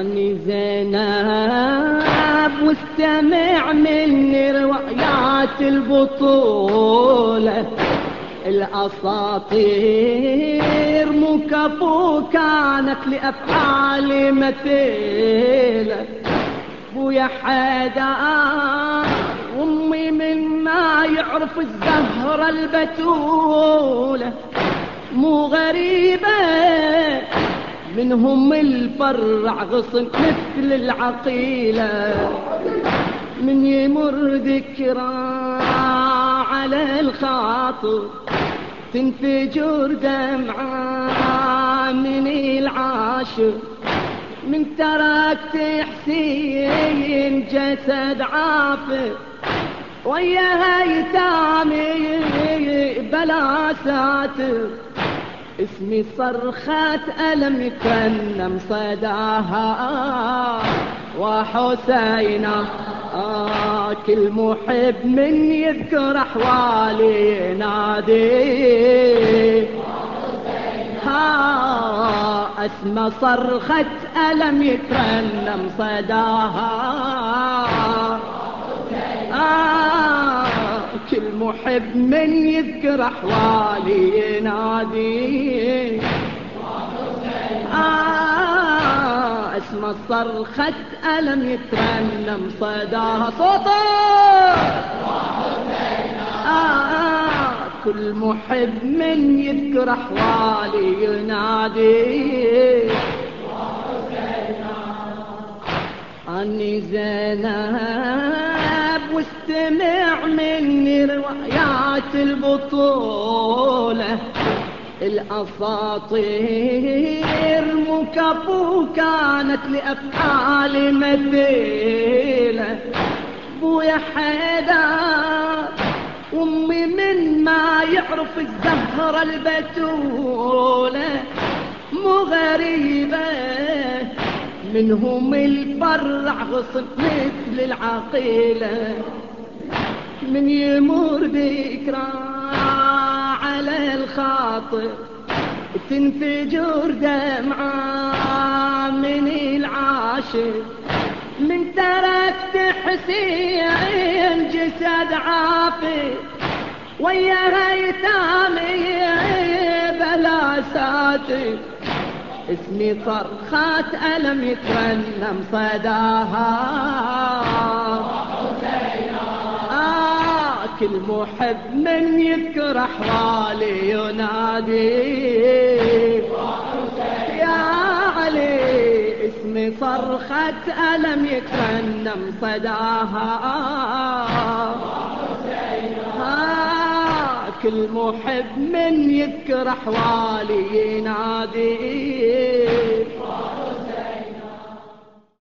أني زينب واستمع مني روايات البطولة. الأساطير مو كفو كانت لأفعال مثيلة. بويا حدا أمي من ما يعرف الزهرة البتولة. مو غريبة منهم الفرع غصن مثل العقيلة. من يمر ذكرى على الخاطر تنفجر دمعة من العاشر. من تركت حسين جسد عافر ويا هيتامي بلا ساتر. اسمي صرخة ألم يكنم صداها. وحسينا آه كل محب من يذكر أحوالي ينادي. ها اسمى صرخة ألم يترنم صداها. آه كل محب من يذكر أحوالي ينادي. آه اسمى صرخة ألم يترنم صداها صوته. آه كل محب من يذكر أحوالي ينادي. أني زينب واستمع مني. روايات البطولة الأساطير مكفو كانت لأفعال مثيلة بويا حيدر أمي من ما يعرف الزهرة البتولة. مو غريبة منهم الفرع غصن مثل العقيلة. من يمر ذكرى على الخاطر تنفجر دمعة من العاشر. من تركت حسين جسد عافي ويا هيتامي بلا ساتر. اسمي صرخات ألم يترنم صداها. كل محب من يذكر أحوالي ينادي. يا علي اسمي صرخة ألم يترنم صداها. كل محب من يذكر أحوالي ينادي.